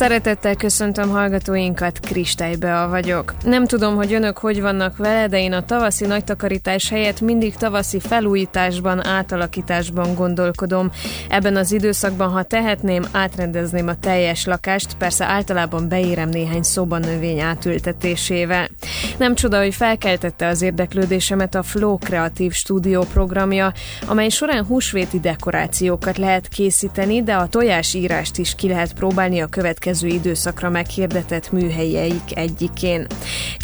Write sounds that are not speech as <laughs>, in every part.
Szeretettel köszöntöm hallgatóinkat, Kristálybe vagyok. Nem tudom, hogy önök hogy vannak vele, de én a tavaszi nagytakarítás helyett mindig tavaszi felújításban, átalakításban gondolkodom. Ebben az időszakban, ha tehetném, átrendezném a teljes lakást, persze általában beérem néhány szobanövény átültetésével. Nem csoda, hogy felkeltette az érdeklődésemet a Flow Kreatív Stúdió programja, amely során húsvéti dekorációkat lehet készíteni, de a tojásírást is ki lehet próbálni a következő következő időszakra meghirdetett műhelyeik egyikén.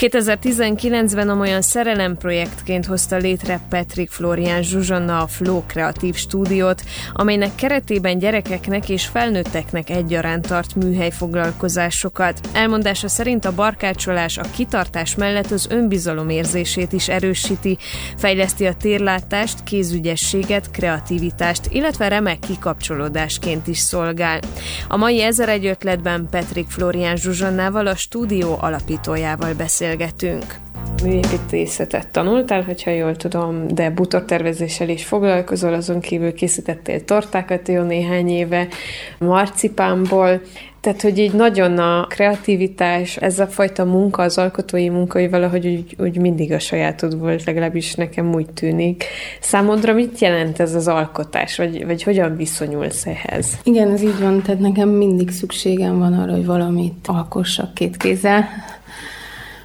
2019-ben amolyan szerelem projektként hozta létre Patrick Florian Zsuzsanna a Flow Kreatív Stúdiót, amelynek keretében gyerekeknek és felnőtteknek egyaránt tart műhely foglalkozásokat. Elmondása szerint a barkácsolás a kitartás mellett az önbizalom érzését is erősíti, fejleszti a térlátást, kézügyességet, kreativitást, illetve remek kikapcsolódásként is szolgál. A mai ezer egy ötletben Ádám Petrik Florián Zsuzsannával, a stúdió alapítójával beszélgetünk műépítészetet tanultál, hogyha jól tudom, de butortervezéssel is foglalkozol, azon kívül készítettél tortákat jó néhány éve, marcipánból, tehát, hogy így nagyon a kreativitás, ez a fajta munka, az alkotói munka, hogy valahogy úgy, úgy mindig a sajátod volt, legalábbis nekem úgy tűnik. Számodra mit jelent ez az alkotás, vagy, vagy hogyan viszonyulsz ehhez? Igen, ez így van, tehát nekem mindig szükségem van arra, hogy valamit alkossak két kézzel,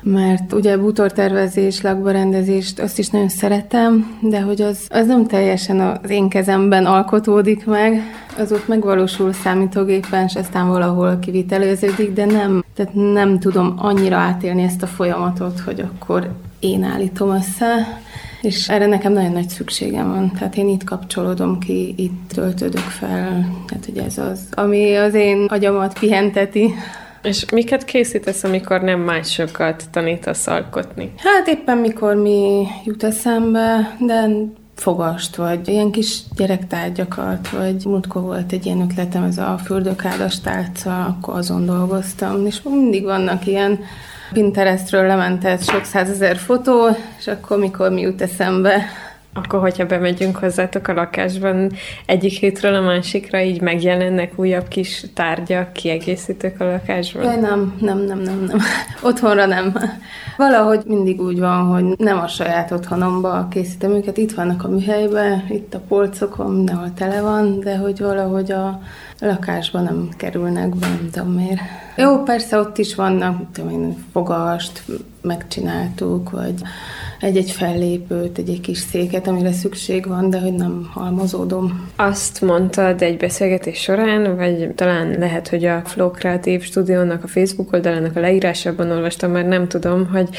mert ugye bútortervezés, lakbarendezést, azt is nagyon szeretem, de hogy az, az nem teljesen az én kezemben alkotódik meg, az ott megvalósul számítógépen, és aztán valahol kiviteleződik, de nem, tehát nem tudom annyira átélni ezt a folyamatot, hogy akkor én állítom össze, és erre nekem nagyon nagy szükségem van. Tehát én itt kapcsolódom ki, itt töltődök fel. Tehát hogy ez az, ami az én agyamat pihenteti. És miket készítesz, amikor nem másokat tanítasz alkotni? Hát éppen mikor mi jut eszembe, de fogast, vagy ilyen kis gyerektárgyakat, vagy múltkor volt egy ilyen ötletem, ez a fürdőkádas tálca, akkor azon dolgoztam, és mindig vannak ilyen Pinterestről lementett sok százezer fotó, és akkor mikor mi jut eszembe, akkor, hogyha bemegyünk hozzátok a lakásban, egyik hétről a másikra így megjelennek újabb kis tárgyak, kiegészítők a lakásban? Jaj, nem, nem, nem, nem, nem. <laughs> Otthonra nem. Valahogy mindig úgy van, hogy nem a saját otthonomba készítem őket. Itt vannak a műhelyben, itt a polcokon, mindenhol tele van, de hogy valahogy a lakásban nem kerülnek be, nem tudom miért. Jó, persze ott is vannak, tudom én, fogast megcsináltuk, vagy egy-egy fellépőt, egy-egy kis széket, amire szükség van, de hogy nem halmozódom. Azt mondtad egy beszélgetés során, vagy talán lehet, hogy a Flow Creative Stúdiónak a Facebook oldalának a leírásában olvastam, mert nem tudom, hogy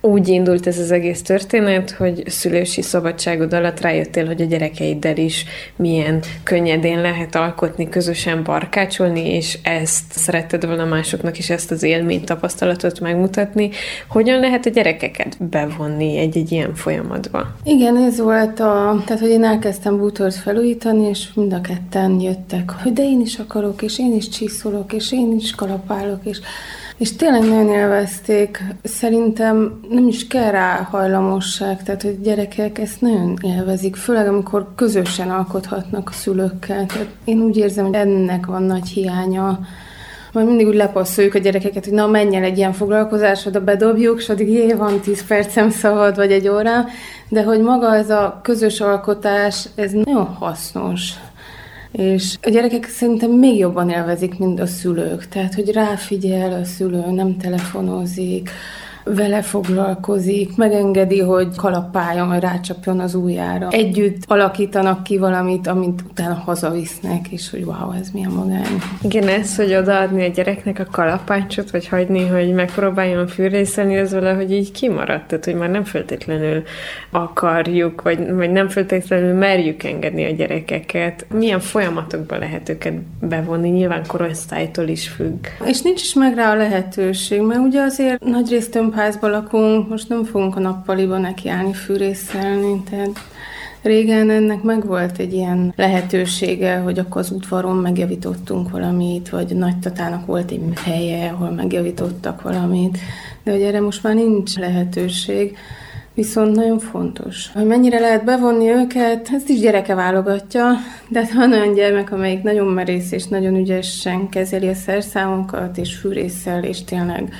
úgy indult ez az egész történet, hogy szülősi szabadságod alatt rájöttél, hogy a gyerekeiddel is milyen könnyedén lehet alkotni, közösen barkácsolni, és ezt szeretted volna másoknak is ezt az élményt, tapasztalatot megmutatni. Hogyan lehet a gyerekeket bevonni egy-egy ilyen folyamatba? Igen, ez volt a... Tehát, hogy én elkezdtem bútort felújítani, és mind a ketten jöttek, hogy de én is akarok, és én is csiszolok, és én is kalapálok, és és tényleg nagyon élvezték. Szerintem nem is kell rá hajlamosság, tehát hogy gyerekek ezt nagyon élvezik, főleg amikor közösen alkothatnak a szülőkkel. Tehát én úgy érzem, hogy ennek van nagy hiánya, majd mindig úgy lepasszoljuk a gyerekeket, hogy na menj el egy ilyen foglalkozás, oda bedobjuk, és addig jé, van 10 percem szabad, vagy egy óra, de hogy maga ez a közös alkotás, ez nagyon hasznos. És a gyerekek szerintem még jobban élvezik, mint a szülők. Tehát, hogy ráfigyel a szülő, nem telefonozik, vele foglalkozik, megengedi, hogy kalapáljon, vagy rácsapjon az ujjára. Együtt alakítanak ki valamit, amit utána hazavisznek, és hogy wow, ez milyen magány. Igen, ez, hogy odaadni a gyereknek a kalapácsot, vagy hagyni, hogy megpróbáljon fűrészelni, az valahogy így kimaradt, tehát hogy már nem feltétlenül akarjuk, vagy, vagy nem feltétlenül merjük engedni a gyerekeket. Milyen folyamatokba lehet őket bevonni, nyilván korosztálytól is függ. És nincs is meg rá a lehetőség, mert ugye azért nagy tömbházba lakunk, most nem fogunk a nappaliba nekiállni fűrészelni, tehát Régen ennek megvolt egy ilyen lehetősége, hogy akkor az udvaron megjavítottunk valamit, vagy nagytatának volt egy helye, ahol megjavítottak valamit, de hogy erre most már nincs lehetőség. viszont nagyon fontos. Hogy mennyire lehet bevonni őket, ezt is gyereke válogatja, de van olyan gyermek, amelyik nagyon merész és nagyon ügyesen kezeli a szerszámokat, és fűrészsel, és tényleg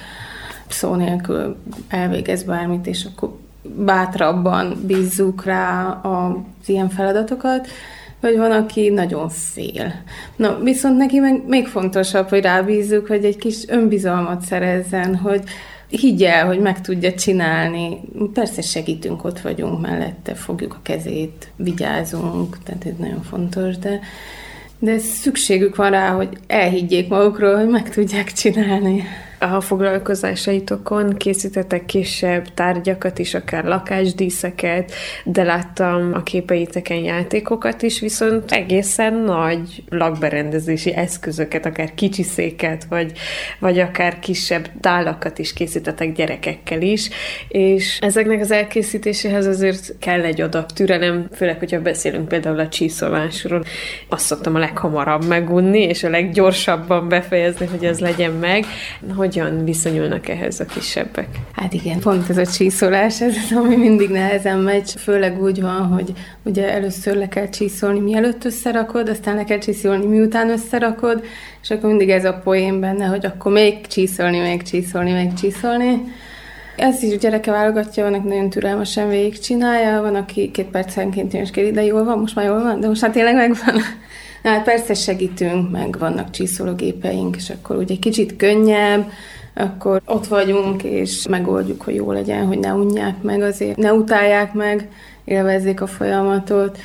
szó nélkül elvégez bármit, és akkor bátrabban bízzuk rá az ilyen feladatokat, vagy van, aki nagyon fél. Na, viszont neki meg még fontosabb, hogy rábízzuk, hogy egy kis önbizalmat szerezzen, hogy higgye el, hogy meg tudja csinálni. Persze segítünk, ott vagyunk mellette, fogjuk a kezét, vigyázunk, tehát ez nagyon fontos, de, de szükségük van rá, hogy elhiggyék magukról, hogy meg tudják csinálni a foglalkozásaitokon készítettek kisebb tárgyakat is, akár lakásdíszeket, de láttam a képeiteken játékokat is, viszont egészen nagy lakberendezési eszközöket, akár kicsi széket, vagy, vagy akár kisebb tálakat is készítettek gyerekekkel is, és ezeknek az elkészítéséhez azért kell egy adag türelem, főleg, hogyha beszélünk például a csíszolásról. Azt szoktam a leghamarabb megunni, és a leggyorsabban befejezni, hogy ez legyen meg, hogy hogyan viszonyulnak ehhez a kisebbek? Hát igen, pont ez a csíszolás, ez az, ami mindig nehezen megy, főleg úgy van, hogy ugye először le kell csíszolni, mielőtt összerakod, aztán le kell csíszolni, miután összerakod, és akkor mindig ez a poén benne, hogy akkor még csíszolni, még csíszolni, még csíszolni. Ez is gyereke válogatja, van, aki nagyon türelmesen végigcsinálja, van, aki két percenként jön és kéri, de jól van, most már jól van, de most már tényleg megvan. Hát persze segítünk, meg vannak csiszológépeink, és akkor ugye kicsit könnyebb, akkor ott vagyunk, és megoldjuk, hogy jó legyen, hogy ne unják meg azért, ne utálják meg, élvezzék a folyamatot.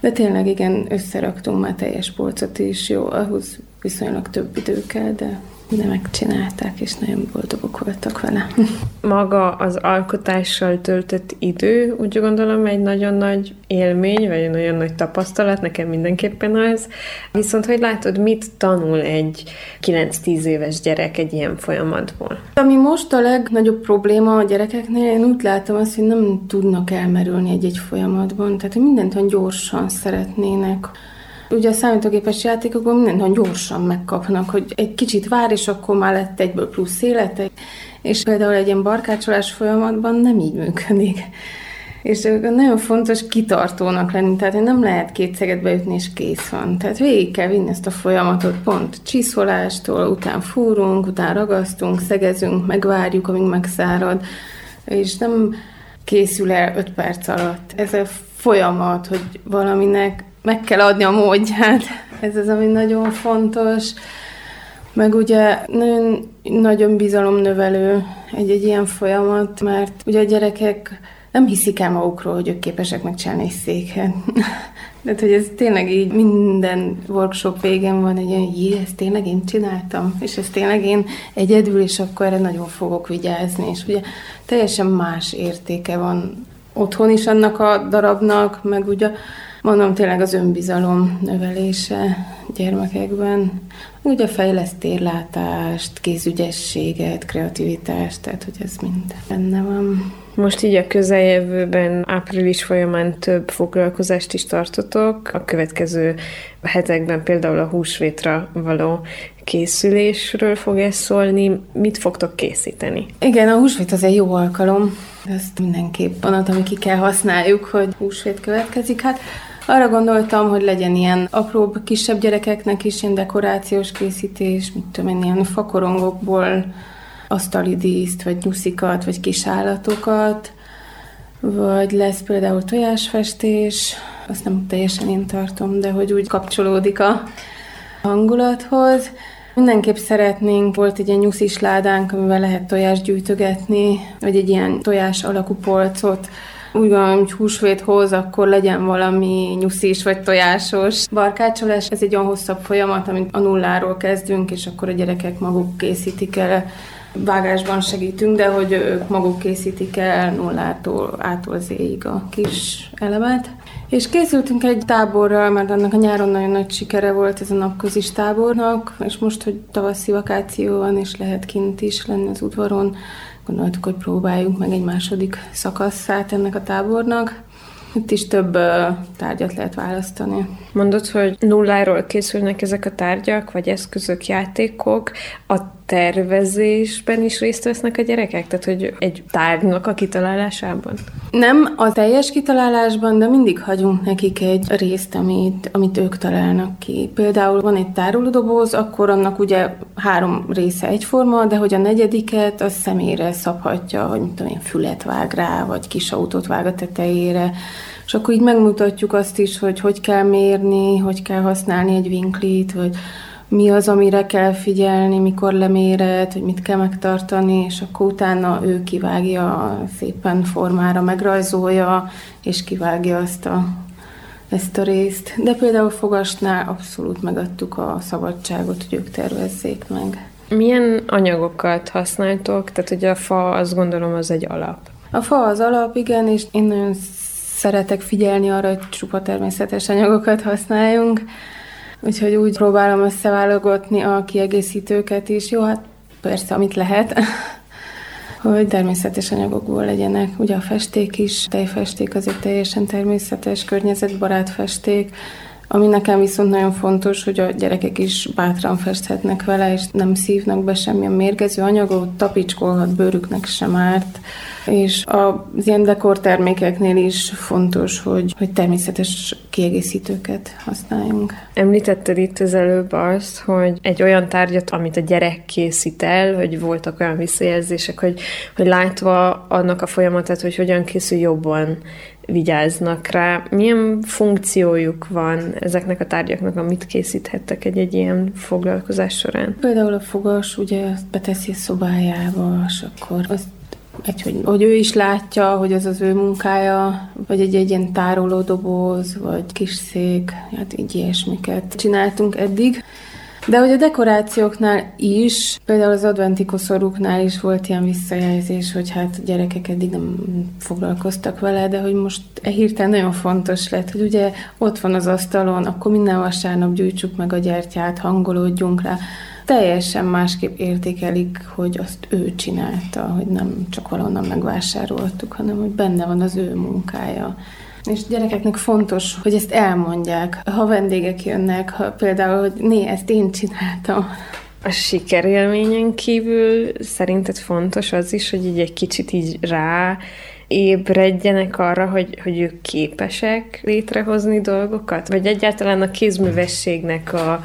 De tényleg igen, összeraktunk már teljes polcot is, jó, ahhoz viszonylag több idő kell, de de megcsinálták, és nagyon boldogok voltak vele. <laughs> Maga az alkotással töltött idő, úgy gondolom, egy nagyon nagy élmény, vagy egy nagyon nagy tapasztalat, nekem mindenképpen az. Viszont, hogy látod, mit tanul egy 9-10 éves gyerek egy ilyen folyamatból? Ami most a legnagyobb probléma a gyerekeknél, én úgy látom azt, hogy nem tudnak elmerülni egy-egy folyamatban, tehát hogy mindent olyan gyorsan szeretnének Ugye a számítógépes játékokban mindent gyorsan megkapnak, hogy egy kicsit vár, és akkor már lett egyből plusz élete. És például egy ilyen barkácsolás folyamatban nem így működik. És nagyon fontos kitartónak lenni, tehát nem lehet két szeget beütni, és kész van. Tehát végig kell vinni ezt a folyamatot, pont csiszolástól, után fúrunk, után ragasztunk, szegezünk, megvárjuk, amíg megszárad, és nem készül el öt perc alatt. Ez a folyamat, hogy valaminek meg kell adni a módját. Ez az, ami nagyon fontos. Meg ugye nagyon, nagyon bizalomnövelő egy-egy ilyen folyamat, mert ugye a gyerekek nem hiszik el magukról, hogy ők képesek megcsinálni egy széket. <laughs> Tehát, hogy ez tényleg így minden workshop végén van egy olyan, jé, ezt tényleg én csináltam, és ezt tényleg én egyedül, és akkor erre nagyon fogok vigyázni, és ugye teljesen más értéke van otthon is annak a darabnak, meg ugye mondom tényleg az önbizalom növelése gyermekekben, ugye fejleszt térlátást, kézügyességet, kreativitást, tehát hogy ez mind benne van. Most így a közeljövőben április folyamán több foglalkozást is tartotok. A következő hetekben például a húsvétra való készülésről fog ez szólni. Mit fogtok készíteni? Igen, a húsvét az egy jó alkalom. Ezt mindenképp van ami ki kell használjuk, hogy húsvét következik. Hát arra gondoltam, hogy legyen ilyen apróbb, kisebb gyerekeknek is ilyen dekorációs készítés, mit tudom én, ilyen fakorongokból asztali díszt, vagy nyuszikat, vagy kis állatokat, vagy lesz például tojásfestés, azt nem teljesen én tartom, de hogy úgy kapcsolódik a hangulathoz. Mindenképp szeretnénk, volt egy ilyen nyuszis ládánk, amivel lehet tojást gyűjtögetni, vagy egy ilyen tojás alakú polcot, úgy gondolom, hogy húsvéthoz akkor legyen valami nyuszis vagy tojásos. Barkácsolás, ez egy olyan hosszabb folyamat, amit a nulláról kezdünk, és akkor a gyerekek maguk készítik el vágásban segítünk, de hogy ők maguk készítik el nullától ától zéig a kis elemet. És készültünk egy táborral, mert annak a nyáron nagyon nagy sikere volt ez a napközis tábornak, és most, hogy tavaszi vakáció van, és lehet kint is lenni az udvaron, gondoltuk, hogy próbáljunk meg egy második szakaszát ennek a tábornak. Itt is több tárgyat lehet választani. Mondod, hogy nulláról készülnek ezek a tárgyak, vagy eszközök, játékok. A tervezésben is részt vesznek a gyerekek? Tehát, hogy egy tárgynak a kitalálásában? Nem a teljes kitalálásban, de mindig hagyunk nekik egy részt, amit, amit ők találnak ki. Például van egy tárolódoboz, akkor annak ugye három része egyforma, de hogy a negyediket az személyre szabhatja, hogy mit tudom én, fület vág rá, vagy kis autót vág a tetejére, és akkor így megmutatjuk azt is, hogy hogy kell mérni, hogy kell használni egy vinklit, vagy mi az, amire kell figyelni, mikor leméret, hogy mit kell megtartani, és akkor utána ő kivágja szépen formára, megrajzolja, és kivágja azt a, ezt a részt. De például fogasnál abszolút megadtuk a szabadságot, hogy ők tervezzék meg. Milyen anyagokat használtok? Tehát, hogy a fa, azt gondolom, az egy alap. A fa az alap, igen, és én nagyon szeretek figyelni arra, hogy csupa természetes anyagokat használjunk. Úgyhogy úgy próbálom összeválogatni a kiegészítőket is. Jó, hát persze, amit lehet, <laughs> hogy természetes anyagokból legyenek. Ugye a festék is, tejfesték az egy teljesen természetes, környezetbarát festék, ami nekem viszont nagyon fontos, hogy a gyerekek is bátran festhetnek vele, és nem szívnak be semmilyen mérgező anyagot, tapicskolhat, bőrüknek sem árt. És az ilyen dekortermékeknél is fontos, hogy, hogy természetes kiegészítőket használjunk. Említetted itt az előbb azt, hogy egy olyan tárgyat, amit a gyerek készít el, hogy voltak olyan visszajelzések, hogy, hogy látva annak a folyamatát, hogy hogyan készül jobban vigyáznak rá. Milyen funkciójuk van ezeknek a tárgyaknak, amit készíthettek egy-egy ilyen foglalkozás során? Például a fogas ugye beteszi a szobájába, és akkor azt egy, hogy, hogy ő is látja, hogy az az ő munkája, vagy egy, egy ilyen tárolódoboz, vagy kis szék, hát így ilyesmiket csináltunk eddig. De hogy a dekorációknál is, például az adventi koszorúknál is volt ilyen visszajelzés, hogy hát gyerekek eddig nem foglalkoztak vele, de hogy most e hirtelen nagyon fontos lett, hogy ugye ott van az asztalon, akkor minden vasárnap gyújtsuk meg a gyertyát, hangolódjunk rá. Teljesen másképp értékelik, hogy azt ő csinálta, hogy nem csak valahonnan megvásároltuk, hanem hogy benne van az ő munkája. És gyerekeknek fontos, hogy ezt elmondják. Ha vendégek jönnek, ha például, hogy né, ezt én csináltam. A sikerélményen kívül szerinted fontos az is, hogy így egy kicsit így rá ébredjenek arra, hogy, hogy ők képesek létrehozni dolgokat? Vagy egyáltalán a kézművességnek a,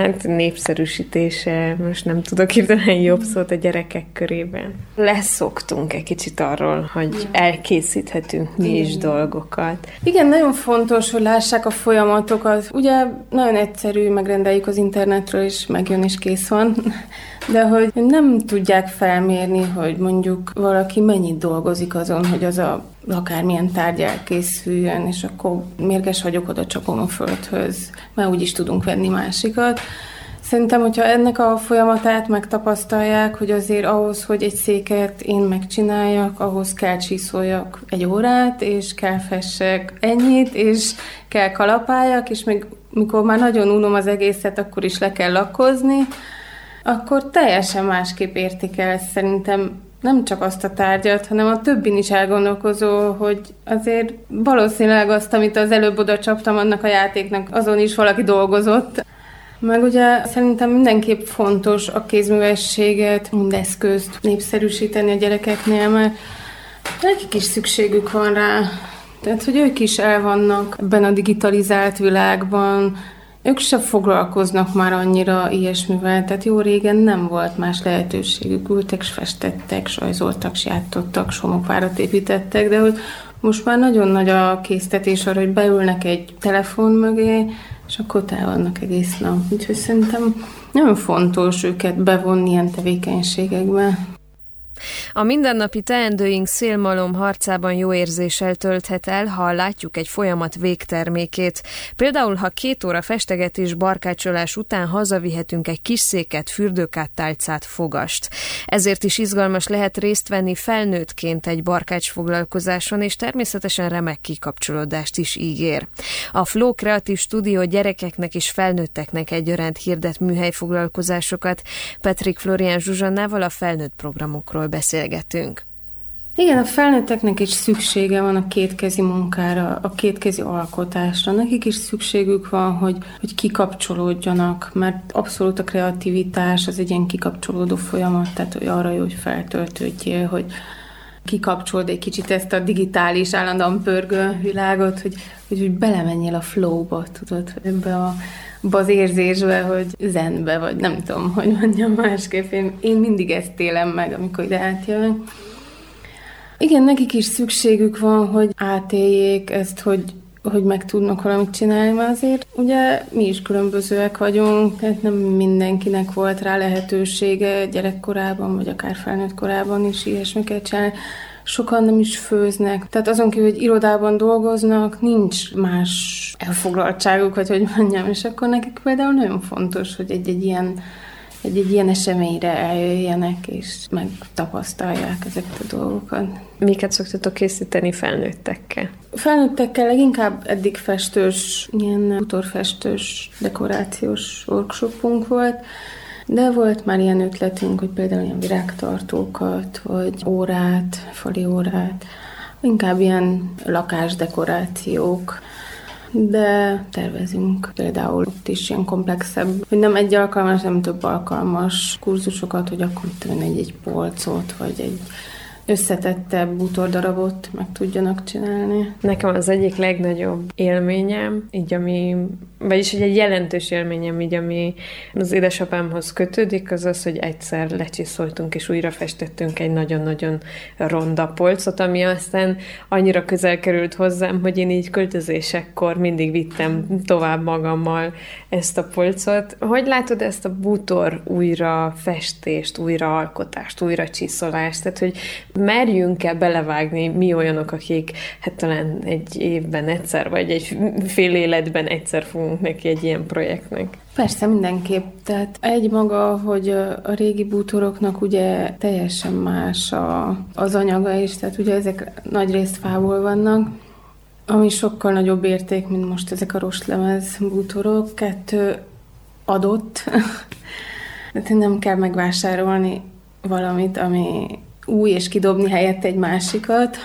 hát népszerűsítése, most nem tudok hirtelen jobb szót a gyerekek körében. Leszoktunk egy kicsit arról, hogy elkészíthetünk mi is dolgokat. Igen, nagyon fontos, hogy lássák a folyamatokat. Ugye nagyon egyszerű, megrendeljük az internetről, és megjön, és kész van. <laughs> De hogy nem tudják felmérni, hogy mondjuk valaki mennyit dolgozik azon, hogy az a akármilyen tárgy elkészüljön, és akkor mérges vagyok, oda csapom a földhöz, mert úgy is tudunk venni másikat. Szerintem, hogyha ennek a folyamatát megtapasztalják, hogy azért ahhoz, hogy egy széket én megcsináljak, ahhoz kell csíszoljak egy órát, és kell fessek ennyit, és kell kalapáljak, és még mikor már nagyon unom az egészet, akkor is le kell lakozni, akkor teljesen másképp értékel szerintem nem csak azt a tárgyat, hanem a többin is elgondolkozó, hogy azért valószínűleg azt, amit az előbb oda csaptam annak a játéknak, azon is valaki dolgozott. Meg ugye szerintem mindenképp fontos a kézművességet, mindeszközt népszerűsíteni a gyerekeknél, mert nekik is szükségük van rá. Tehát, hogy ők is el vannak ebben a digitalizált világban, ők se foglalkoznak már annyira ilyesmivel, tehát jó régen nem volt más lehetőségük. Ültek, festettek, sajzoltak, játszottak, somokvárat építettek, de hogy most már nagyon nagy a késztetés arra, hogy beülnek egy telefon mögé, és akkor vannak egész nap. Úgyhogy szerintem nagyon fontos őket bevonni ilyen tevékenységekbe. A mindennapi teendőink szélmalom harcában jó érzéssel tölthet el, ha látjuk egy folyamat végtermékét. Például, ha két óra festegetés barkácsolás után hazavihetünk egy kis széket, fürdőkát, tálcát, fogast. Ezért is izgalmas lehet részt venni felnőttként egy barkács foglalkozáson, és természetesen remek kikapcsolódást is ígér. A Flow Kreatív Stúdió gyerekeknek és felnőtteknek egyaránt hirdet műhelyfoglalkozásokat. Petrik Florian Zsuzsannával a felnőtt programokról beszélgetünk. Igen, a felnőtteknek is szüksége van a kétkezi munkára, a kétkezi alkotásra. Nekik is szükségük van, hogy, hogy kikapcsolódjanak, mert abszolút a kreativitás az egy ilyen kikapcsolódó folyamat, tehát hogy arra jó, hogy feltöltődjél, hogy kikapcsolod egy kicsit ezt a digitális, állandóan pörgő világot, hogy, hogy, hogy belemenjél a flowba, tudod, ebbe a, az érzésbe, hogy zenbe, vagy nem tudom, hogy mondjam másképp. Én, én mindig ezt élem meg, amikor ide átjövök. Igen, nekik is szükségük van, hogy átéljék ezt, hogy hogy meg tudnak valamit csinálni, mert azért ugye mi is különbözőek vagyunk, tehát nem mindenkinek volt rá lehetősége gyerekkorában, vagy akár felnőtt korában is ilyesmiket csinálni. Sokan nem is főznek. Tehát azon kívül, hogy irodában dolgoznak, nincs más elfoglaltságuk, vagy hogy mondjam, és akkor nekik például nagyon fontos, hogy egy-egy ilyen egy, egy ilyen eseményre eljöjjenek, és megtapasztalják ezeket a dolgokat. Miket szoktatok készíteni felnőttekkel? Felnőttekkel leginkább eddig festős, ilyen utorfestős dekorációs workshopunk volt, de volt már ilyen ötletünk, hogy például ilyen virágtartókat, vagy órát, fali órát, inkább ilyen lakásdekorációk, de tervezünk például ott is ilyen komplexebb, hogy nem egy alkalmas, nem több alkalmas kurzusokat, hogy akkor egy-egy polcot, vagy egy összetettebb bútordarabot meg tudjanak csinálni. Nekem az egyik legnagyobb élményem, így ami, vagyis egy jelentős élményem, így ami az édesapámhoz kötődik, az az, hogy egyszer lecsiszoltunk és újra festettünk egy nagyon-nagyon ronda polcot, ami aztán annyira közel került hozzám, hogy én így költözésekkor mindig vittem tovább magammal ezt a polcot. Hogy látod ezt a bútor újra festést, újra alkotást, újra csiszolást? Tehát, hogy merjünk-e belevágni mi olyanok, akik hát talán egy évben egyszer, vagy egy fél életben egyszer fogunk neki egy ilyen projektnek? Persze, mindenképp. Tehát egy maga, hogy a régi bútoroknak ugye teljesen más a, az anyaga is, tehát ugye ezek nagy részt fából vannak, ami sokkal nagyobb érték, mint most ezek a rostlemez bútorok. Kettő adott, <laughs> tehát nem kell megvásárolni valamit, ami új, és kidobni helyett egy másikat.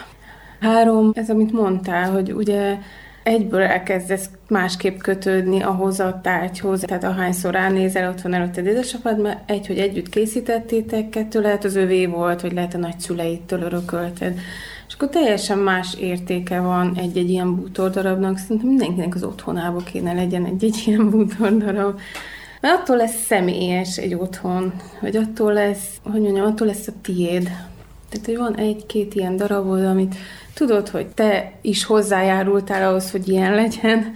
Három, ez amit mondtál, hogy ugye egyből elkezdesz másképp kötődni ahhoz a tárgyhoz, tehát ahányszor ránézel, ott van előtted édesapád, mert egy, hogy együtt készítettétek, kettő lehet az övé volt, vagy lehet a nagyszüleitől örökölted. És akkor teljesen más értéke van egy-egy ilyen bútordarabnak. Szerintem mindenkinek az otthonába kéne legyen egy-egy ilyen bútordarab. Mert attól lesz személyes egy otthon, vagy attól lesz, hogy mondjam, attól lesz a tiéd. Tehát, hogy van egy-két ilyen darabod, amit tudod, hogy te is hozzájárultál ahhoz, hogy ilyen legyen,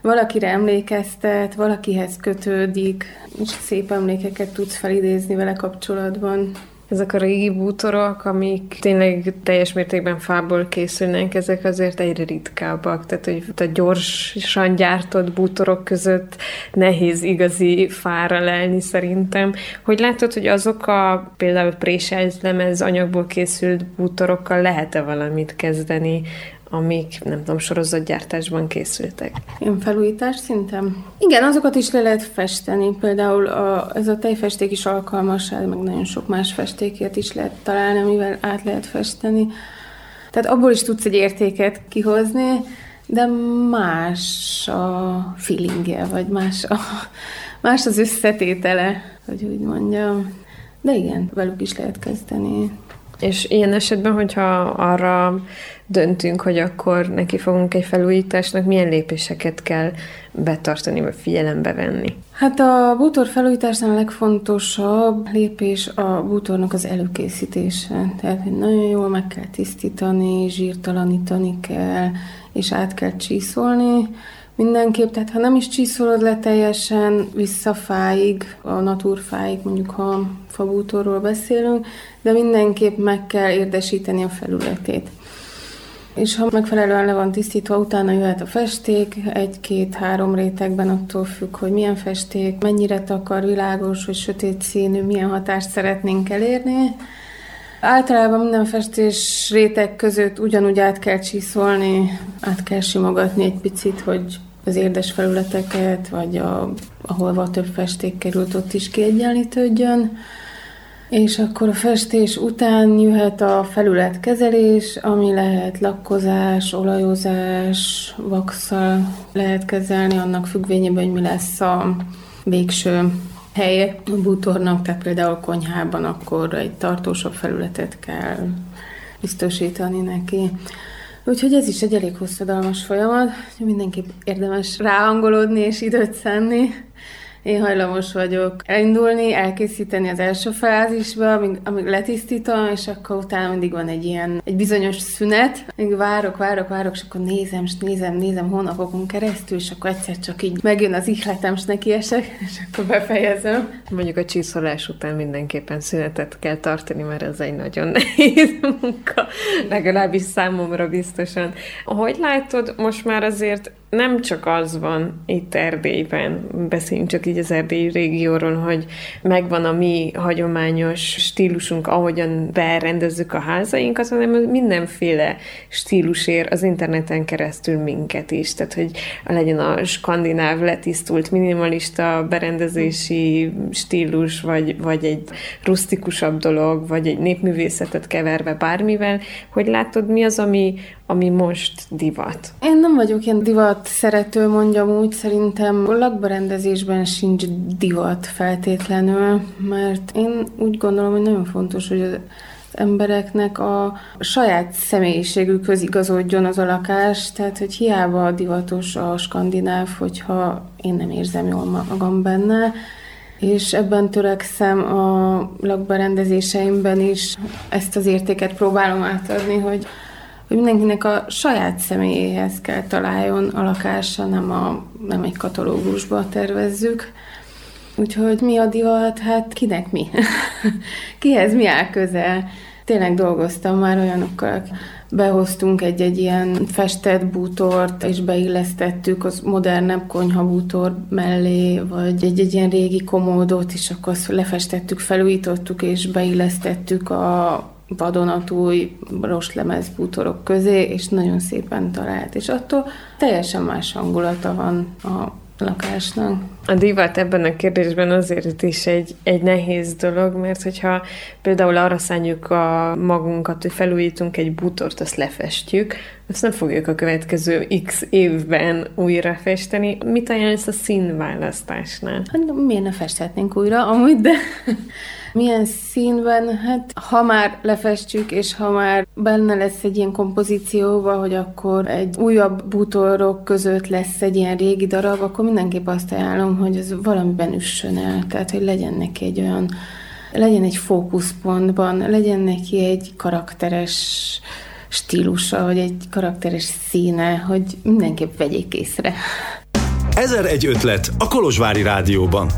valakire emlékeztet, valakihez kötődik, és szép emlékeket tudsz felidézni vele kapcsolatban. Ezek a régi bútorok, amik tényleg teljes mértékben fából készülnek, ezek azért egyre ritkábbak. Tehát, hogy a gyorsan gyártott bútorok között nehéz igazi fára lelni szerintem. Hogy látod, hogy azok a például préselzlemez anyagból készült bútorokkal lehet-e valamit kezdeni, amik, nem tudom, sorozatgyártásban készültek. Ilyen felújítás szintem? Igen, azokat is le lehet festeni. Például a, ez a tejfesték is alkalmas, hát meg nagyon sok más festéket is lehet találni, amivel át lehet festeni. Tehát abból is tudsz egy értéket kihozni, de más a feelingje, vagy más, a, más az összetétele, hogy úgy mondjam. De igen, velük is lehet kezdeni. És ilyen esetben, hogyha arra döntünk, hogy akkor neki fogunk egy felújításnak, milyen lépéseket kell betartani, vagy figyelembe venni? Hát a bútor felújításnál a legfontosabb lépés a bútornak az előkészítése. Tehát nagyon jól meg kell tisztítani, zsírtalanítani kell, és át kell csiszolni. Mindenképp, tehát ha nem is csiszolod le teljesen visszafáig, a naturfáig, mondjuk ha fabútorról beszélünk, de mindenképp meg kell érdesíteni a felületét. És ha megfelelően le van tisztítva, utána jöhet a festék, egy-két-három rétegben attól függ, hogy milyen festék, mennyire takar, világos vagy sötét színű, milyen hatást szeretnénk elérni. Általában minden festés réteg között ugyanúgy át kell csiszolni, át kell simogatni egy picit, hogy az érdes felületeket, vagy a, ahol több festék került, ott is kiegyenlítődjön. és akkor a festés után jöhet a felületkezelés, ami lehet lakkozás, olajozás, vakszal lehet kezelni, annak függvényében, hogy mi lesz a végső helye a bútornak, tehát például konyhában akkor egy tartósabb felületet kell biztosítani neki. Úgyhogy ez is egy elég hosszadalmas folyamat, mindenképp érdemes ráhangolódni és időt szenni. Én hajlamos vagyok elindulni, elkészíteni az első fázisba, amíg, amíg letisztítom, és akkor utána mindig van egy ilyen, egy bizonyos szünet, még várok, várok, várok, és akkor nézem, és nézem, nézem hónapokon keresztül, és akkor egyszer csak így megjön az ihletem, és nekiesek, <laughs> és akkor befejezem. Mondjuk a csiszolás után mindenképpen szünetet kell tartani, mert ez egy nagyon nehéz <laughs> munka, legalábbis számomra biztosan. Hogy látod, most már azért nem csak az van itt Erdélyben, beszéljünk csak így az erdélyi régióról, hogy megvan a mi hagyományos stílusunk, ahogyan berendezzük a házainkat, hanem mindenféle stílus ér az interneten keresztül minket is. Tehát, hogy legyen a skandináv letisztult minimalista berendezési stílus, vagy, vagy egy rustikusabb dolog, vagy egy népművészetet keverve bármivel, hogy látod, mi az, ami, ami most divat? Én nem vagyok ilyen divat szerető, mondjam úgy, szerintem a lakberendezésben sincs divat feltétlenül, mert én úgy gondolom, hogy nagyon fontos, hogy az embereknek a saját személyiségükhöz igazodjon az a lakás, tehát hogy hiába divatos a skandináv, hogyha én nem érzem jól magam benne, és ebben törekszem a lakberendezéseimben is ezt az értéket próbálom átadni, hogy hogy mindenkinek a saját személyéhez kell találjon a lakása, nem, a, nem egy katalógusba tervezzük. Úgyhogy mi a divat? Hát kinek mi? <laughs> Kihez mi áll közel? Tényleg dolgoztam már olyanokkal, behoztunk egy-egy ilyen festett bútort, és beillesztettük az modernebb konyhabútor mellé, vagy egy-egy ilyen régi komódot, és akkor azt lefestettük, felújítottuk, és beillesztettük a vadonatúj rostlemez bútorok közé, és nagyon szépen talált. És attól teljesen más hangulata van a lakásnak. A divat ebben a kérdésben azért is egy, egy nehéz dolog, mert hogyha például arra szálljuk a magunkat, hogy felújítunk egy bútort, azt lefestjük, azt nem fogjuk a következő x évben újra festeni. Mit ajánlsz a színválasztásnál? Hát miért ne festhetnénk újra, amúgy, de milyen színben? Hát ha már lefestjük, és ha már benne lesz egy ilyen kompozícióba, hogy akkor egy újabb bútorok között lesz egy ilyen régi darab, akkor mindenképp azt ajánlom, hogy ez valamiben üssön el. Tehát, hogy legyen neki egy olyan, legyen egy fókuszpontban, legyen neki egy karakteres stílusa, vagy egy karakteres színe, hogy mindenképp vegyék észre. Ezer egy ötlet a Kolozsvári Rádióban.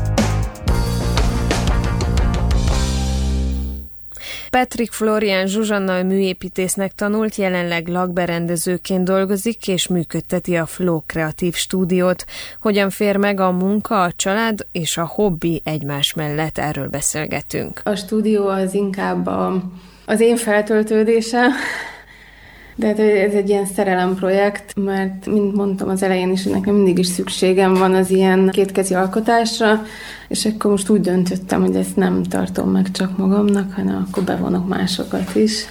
Patrick Florian Zsuzsanna műépítésznek tanult, jelenleg lakberendezőként dolgozik és működteti a Flow Kreatív Stúdiót. Hogyan fér meg a munka, a család és a hobbi egymás mellett? Erről beszélgetünk. A stúdió az inkább a, az én feltöltődésem, de hát ez egy ilyen szerelem projekt, mert mint mondtam az elején is, nekem mindig is szükségem van az ilyen kétkezi alkotásra, és akkor most úgy döntöttem, hogy ezt nem tartom meg csak magamnak, hanem akkor bevonok másokat is.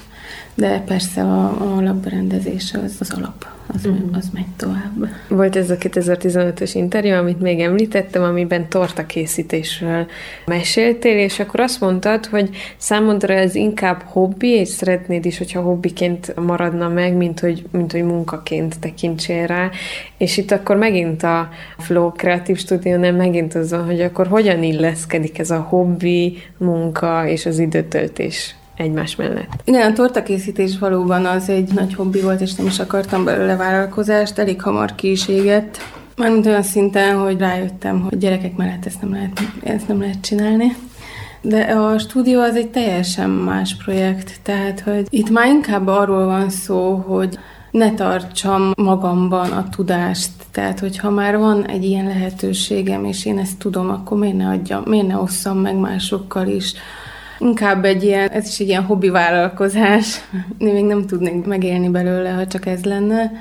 De persze a, a labberendezés az, az alap az, uh-huh. az megy tovább. Volt ez a 2015-ös interjú, amit még említettem, amiben torta készítésről meséltél, és akkor azt mondtad, hogy számodra ez inkább hobbi, és szeretnéd is, hogyha hobbiként maradna meg, mint hogy, mint hogy munkaként tekintsél rá. És itt akkor megint a Flow Kreatív Stúdiónál megint az van, hogy akkor hogyan illeszkedik ez a hobbi, munka és az időtöltés egymás mellett. Igen, a tortakészítés valóban az egy nagy hobbi volt, és nem is akartam belőle vállalkozást, elég hamar ki is égett. Mármint olyan szinten, hogy rájöttem, hogy gyerekek mellett ezt nem lehet, ezt nem lehet csinálni. De a stúdió az egy teljesen más projekt, tehát hogy itt már inkább arról van szó, hogy ne tartsam magamban a tudást. Tehát, hogyha már van egy ilyen lehetőségem, és én ezt tudom, akkor miért ne adjam, miért ne osszam meg másokkal is Inkább egy ilyen, ez is egy ilyen hobbi vállalkozás. Én még nem tudnék megélni belőle, ha csak ez lenne.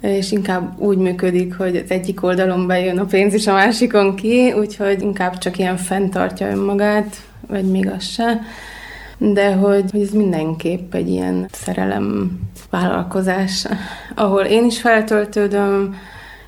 És inkább úgy működik, hogy az egyik oldalon bejön a pénz, és a másikon ki, úgyhogy inkább csak ilyen fenntartja önmagát, vagy még az se, de hogy ez mindenképp egy ilyen szerelem vállalkozás, ahol én is feltöltődöm,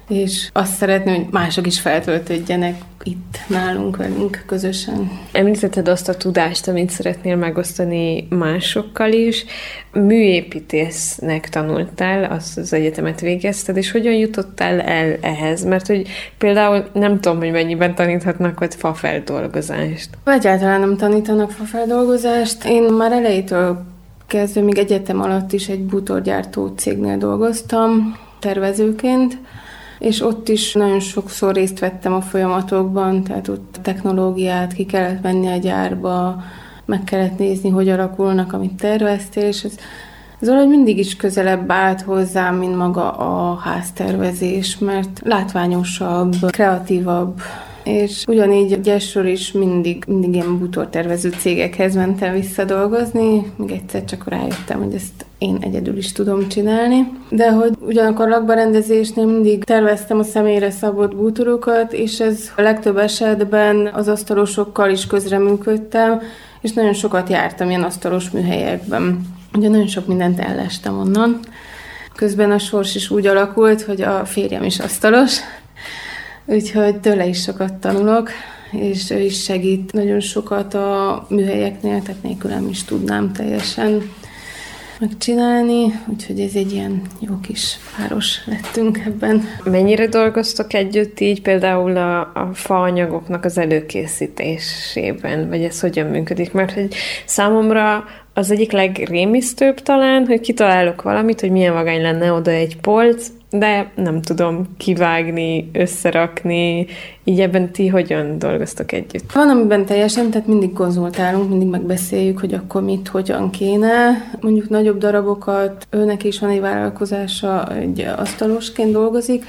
és azt szeretném, hogy mások is feltöltődjenek itt nálunk velünk közösen. Említetted azt a tudást, amit szeretnél megosztani másokkal is. Műépítésznek tanultál, azt az egyetemet végezted, és hogyan jutottál el ehhez? Mert hogy például nem tudom, hogy mennyiben taníthatnak ott fafeldolgozást. Egyáltalán nem tanítanak fafeldolgozást. Én már elejétől kezdve, még egyetem alatt is egy bútorgyártó cégnél dolgoztam, tervezőként, és ott is nagyon sokszor részt vettem a folyamatokban, tehát ott technológiát ki kellett venni a gyárba, meg kellett nézni, hogy alakulnak, amit terveztél, és ez, ez valahogy mindig is közelebb állt hozzám, mint maga a háztervezés, mert látványosabb, kreatívabb, és ugyanígy Gyesről is mindig, mindig ilyen bútortervező cégekhez mentem vissza dolgozni, még egyszer csak rájöttem, hogy ezt én egyedül is tudom csinálni. De hogy ugyanakkor lakbarendezésnél mindig terveztem a személyre szabott bútorokat, és ez a legtöbb esetben az asztalosokkal is közreműködtem, és nagyon sokat jártam ilyen asztalos műhelyekben. Ugye nagyon sok mindent ellestem onnan. Közben a sors is úgy alakult, hogy a férjem is asztalos, úgyhogy tőle is sokat tanulok, és ő is segít nagyon sokat a műhelyeknél, tehát nélkülem is tudnám teljesen megcsinálni, úgyhogy ez egy ilyen jó kis páros lettünk ebben. Mennyire dolgoztok együtt így például a, a faanyagoknak az előkészítésében, vagy ez hogyan működik? Mert hogy számomra az egyik legrémisztőbb talán, hogy kitalálok valamit, hogy milyen vagány lenne oda egy polc, de nem tudom kivágni, összerakni, így ebben ti hogyan dolgoztok együtt? Van, amiben teljesen, tehát mindig konzultálunk, mindig megbeszéljük, hogy akkor mit, hogyan kéne. Mondjuk nagyobb darabokat, őnek is van egy vállalkozása, egy asztalosként dolgozik,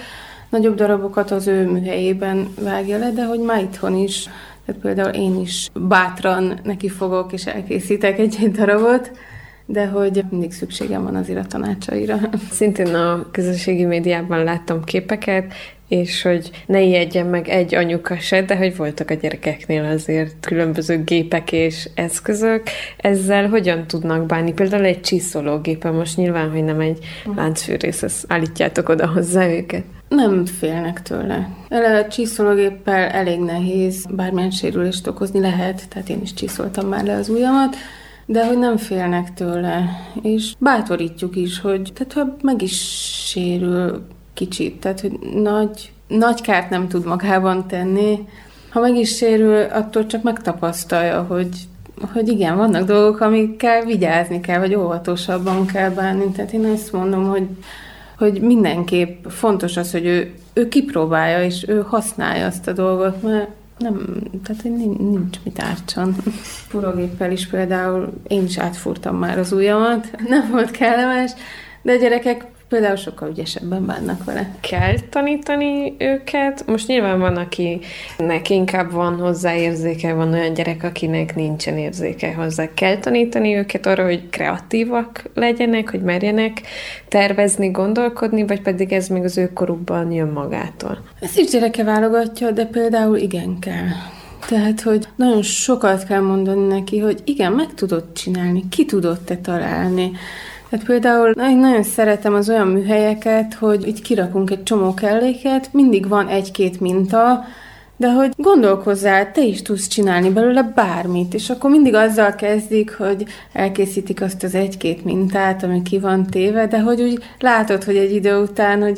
nagyobb darabokat az ő műhelyében vágja le, de hogy már itthon is, tehát például én is bátran neki fogok és elkészítek egy-egy darabot, de hogy mindig szükségem van azért a tanácsaira. <laughs> Szintén a közösségi médiában láttam képeket, és hogy ne ijedjen meg egy anyuka se, de hogy voltak a gyerekeknél azért különböző gépek és eszközök. Ezzel hogyan tudnak bánni? Például egy csiszológépe, most nyilván, hogy nem egy láncfűrész, állítjátok oda hozzá őket. Nem félnek tőle. A csiszológéppel elég nehéz, bármilyen sérülést okozni lehet, tehát én is csiszoltam már le az ujjamat, de hogy nem félnek tőle, és bátorítjuk is, hogy tehát ha meg is sérül kicsit, tehát hogy nagy, nagy kárt nem tud magában tenni, ha meg is sérül, attól csak megtapasztalja, hogy, hogy igen, vannak dolgok, amikkel vigyázni kell, vagy óvatosabban kell bánni. Tehát én azt mondom, hogy, hogy mindenképp fontos az, hogy ő, ő kipróbálja, és ő használja azt a dolgot, mert nem, tehát nincs, nincs mit ártson. Furogéppel is például én is átfúrtam már az ujjamat, nem volt kellemes, de a gyerekek például sokkal ügyesebben bánnak vele. Kell tanítani őket? Most nyilván van, akinek inkább van hozzá érzéke, van olyan gyerek, akinek nincsen érzéke hozzá. Kell tanítani őket arra, hogy kreatívak legyenek, hogy merjenek tervezni, gondolkodni, vagy pedig ez még az ő korukban jön magától? Ezt is gyereke válogatja, de például igen kell. Tehát, hogy nagyon sokat kell mondani neki, hogy igen, meg tudod csinálni, ki tudod te találni. Hát például én nagyon szeretem az olyan műhelyeket, hogy így kirakunk egy csomó kelléket, mindig van egy-két minta, de hogy gondolkozzál, te is tudsz csinálni belőle bármit, és akkor mindig azzal kezdik, hogy elkészítik azt az egy-két mintát, ami ki van téve, de hogy úgy látod, hogy egy idő után, hogy,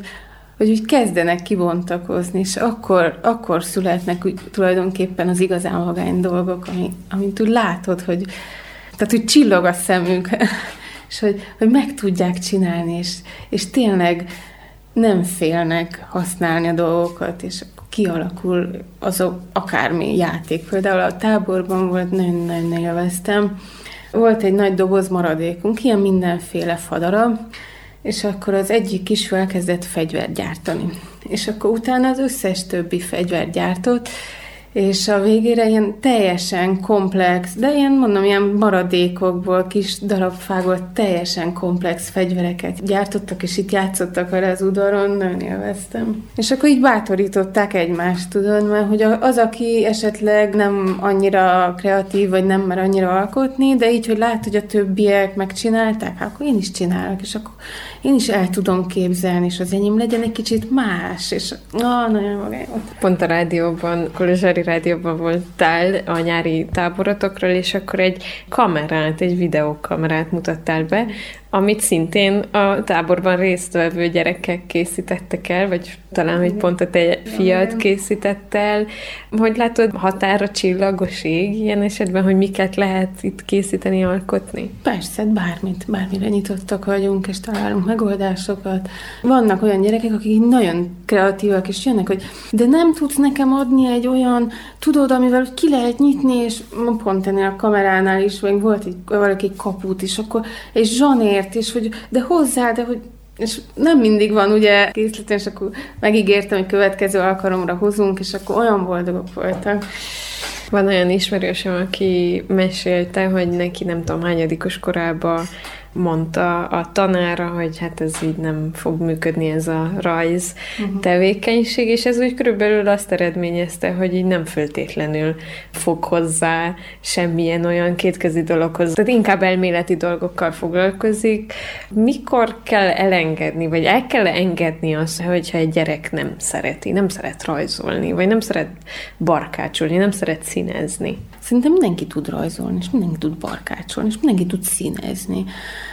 hogy úgy kezdenek kibontakozni, és akkor, akkor születnek úgy, tulajdonképpen az igazán vagány dolgok, ami, amit úgy látod, hogy tehát úgy csillog a szemünk <laughs> és hogy, hogy meg tudják csinálni, és, és tényleg nem félnek használni a dolgokat, és kialakul azok akármi játék. Például a táborban volt, nagyon-nagyon élveztem. Volt egy nagy doboz maradékunk, ilyen mindenféle fadarab, és akkor az egyik kisfiú elkezdett fegyvert gyártani. És akkor utána az összes többi fegyvert gyártott, és a végére ilyen teljesen komplex, de ilyen mondom, ilyen maradékokból, kis darabfából teljesen komplex fegyvereket gyártottak, és itt játszottak vele az udvaron, nagyon élveztem. És akkor így bátorították egymást, tudod, mert hogy az, aki esetleg nem annyira kreatív, vagy nem mer annyira alkotni, de így, hogy lát, hogy a többiek megcsinálták, akkor én is csinálok, és akkor én is el tudom képzelni, és az enyém legyen egy kicsit más, és ah, nagyon magány. Pont a rádióban, Kolozsári rádióban voltál a nyári táborotokról, és akkor egy kamerát, egy videókamerát mutattál be, amit szintén a táborban résztvevő gyerekek készítettek el, vagy talán, hogy pont a te fiad készített el. Hogy látod, határa csillagos ég ilyen esetben, hogy miket lehet itt készíteni, alkotni? Persze, bármit, bármire nyitottak vagyunk, és találunk megoldásokat. Vannak olyan gyerekek, akik nagyon kreatívak, és jönnek, hogy de nem tudsz nekem adni egy olyan, tudod, amivel ki lehet nyitni, és pont ennél a kameránál is, vagy volt egy, valaki kaput is, akkor egy zsanér miért, és hogy de hozzá, de hogy és nem mindig van ugye készleten, és akkor megígértem, hogy következő alkalomra hozunk, és akkor olyan boldogok voltak. Van olyan ismerősöm, aki mesélte, hogy neki nem tudom hányadikos korában mondta a tanára, hogy hát ez így nem fog működni ez a rajz uh-huh. tevékenység, és ez úgy körülbelül azt eredményezte, hogy így nem föltétlenül fog hozzá semmilyen olyan kétkezi dologhoz, tehát inkább elméleti dolgokkal foglalkozik. Mikor kell elengedni, vagy el kell engedni azt, hogyha egy gyerek nem szereti, nem szeret rajzolni, vagy nem szeret barkácsolni, nem szeret színezni? Szerintem mindenki tud rajzolni, és mindenki tud barkácsolni, és mindenki tud színezni.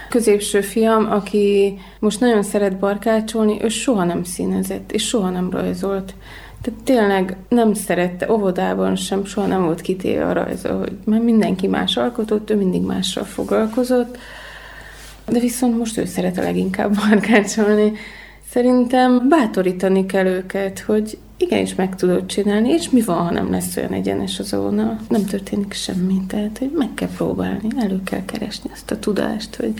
Középső fiam, aki most nagyon szeret barkácsolni, ő soha nem színezett, és soha nem rajzolt. Tehát tényleg nem szerette, óvodában sem, soha nem volt kitéve a rajza, hogy mert mindenki más alkotott, ő mindig mással foglalkozott, de viszont most ő szeret a leginkább <laughs> barkácsolni. Szerintem bátorítani kell őket, hogy igenis meg tudod csinálni, és mi van, ha nem lesz olyan egyenes a zóna? Nem történik semmi, tehát hogy meg kell próbálni, elő kell keresni azt a tudást, hogy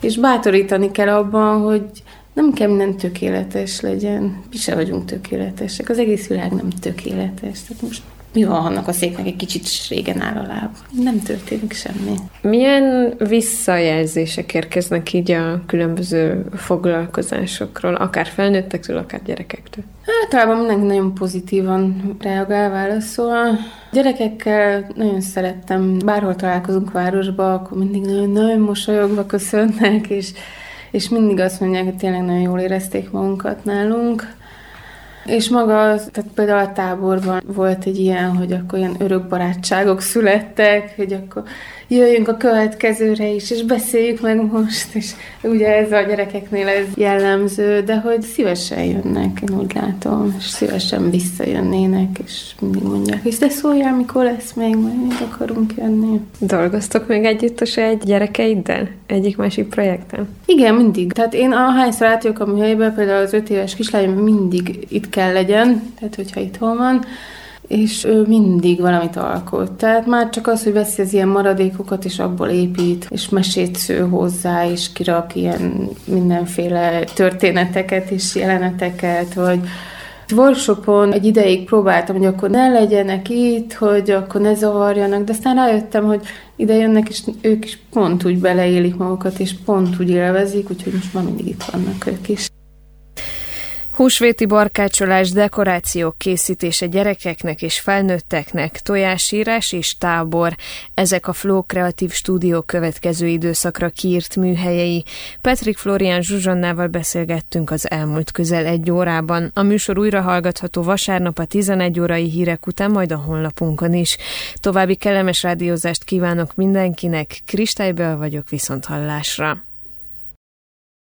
és bátorítani kell abban, hogy nem kell minden tökéletes legyen. Mi se vagyunk tökéletesek. Az egész világ nem tökéletes. Tehát most mi van annak a széknek egy kicsit régen áll a láb? Nem történik semmi. Milyen visszajelzések érkeznek így a különböző foglalkozásokról, akár felnőttektől, akár gyerekektől? Általában mindenki nagyon pozitívan reagál, válaszol. Gyerekekkel nagyon szerettem, bárhol találkozunk városba, akkor mindig nagyon-nagyon mosolyogva köszönnek, és, és mindig azt mondják, hogy tényleg nagyon jól érezték magunkat nálunk. És maga, tehát például a táborban volt egy ilyen, hogy akkor ilyen örök barátságok születtek, hogy akkor jöjjünk a következőre is, és beszéljük meg most, és ugye ez a gyerekeknél ez jellemző, de hogy szívesen jönnek, én úgy látom, és szívesen visszajönnének, és mindig mondják, és de szóljál, mikor lesz még, majd még akarunk jönni. Dolgoztok még együtt a saját gyerekeiddel? Egyik-másik projekten? Igen, mindig. Tehát én ahányszor átjövök a műhelybe, például az öt éves kislányom mindig itt kell legyen, tehát hogyha itthon van, és ő mindig valamit alkot. Tehát már csak az, hogy veszi az ilyen maradékokat, és abból épít, és mesét sző hozzá, és kirak ilyen mindenféle történeteket és jeleneteket, vagy workshopon egy ideig próbáltam, hogy akkor ne legyenek itt, hogy akkor ne zavarjanak, de aztán rájöttem, hogy ide jönnek, és ők is pont úgy beleélik magukat, és pont úgy élvezik, úgyhogy most már mindig itt vannak ők is. Húsvéti barkácsolás, dekorációk készítése gyerekeknek és felnőtteknek, tojásírás és tábor. Ezek a Flow Kreatív Stúdió következő időszakra kiírt műhelyei. Petrik Florian Zsuzsannával beszélgettünk az elmúlt közel egy órában. A műsor újra hallgatható vasárnap a 11 órai hírek után, majd a honlapunkon is. További kellemes rádiózást kívánok mindenkinek. Kristálybe vagyok viszont hallásra.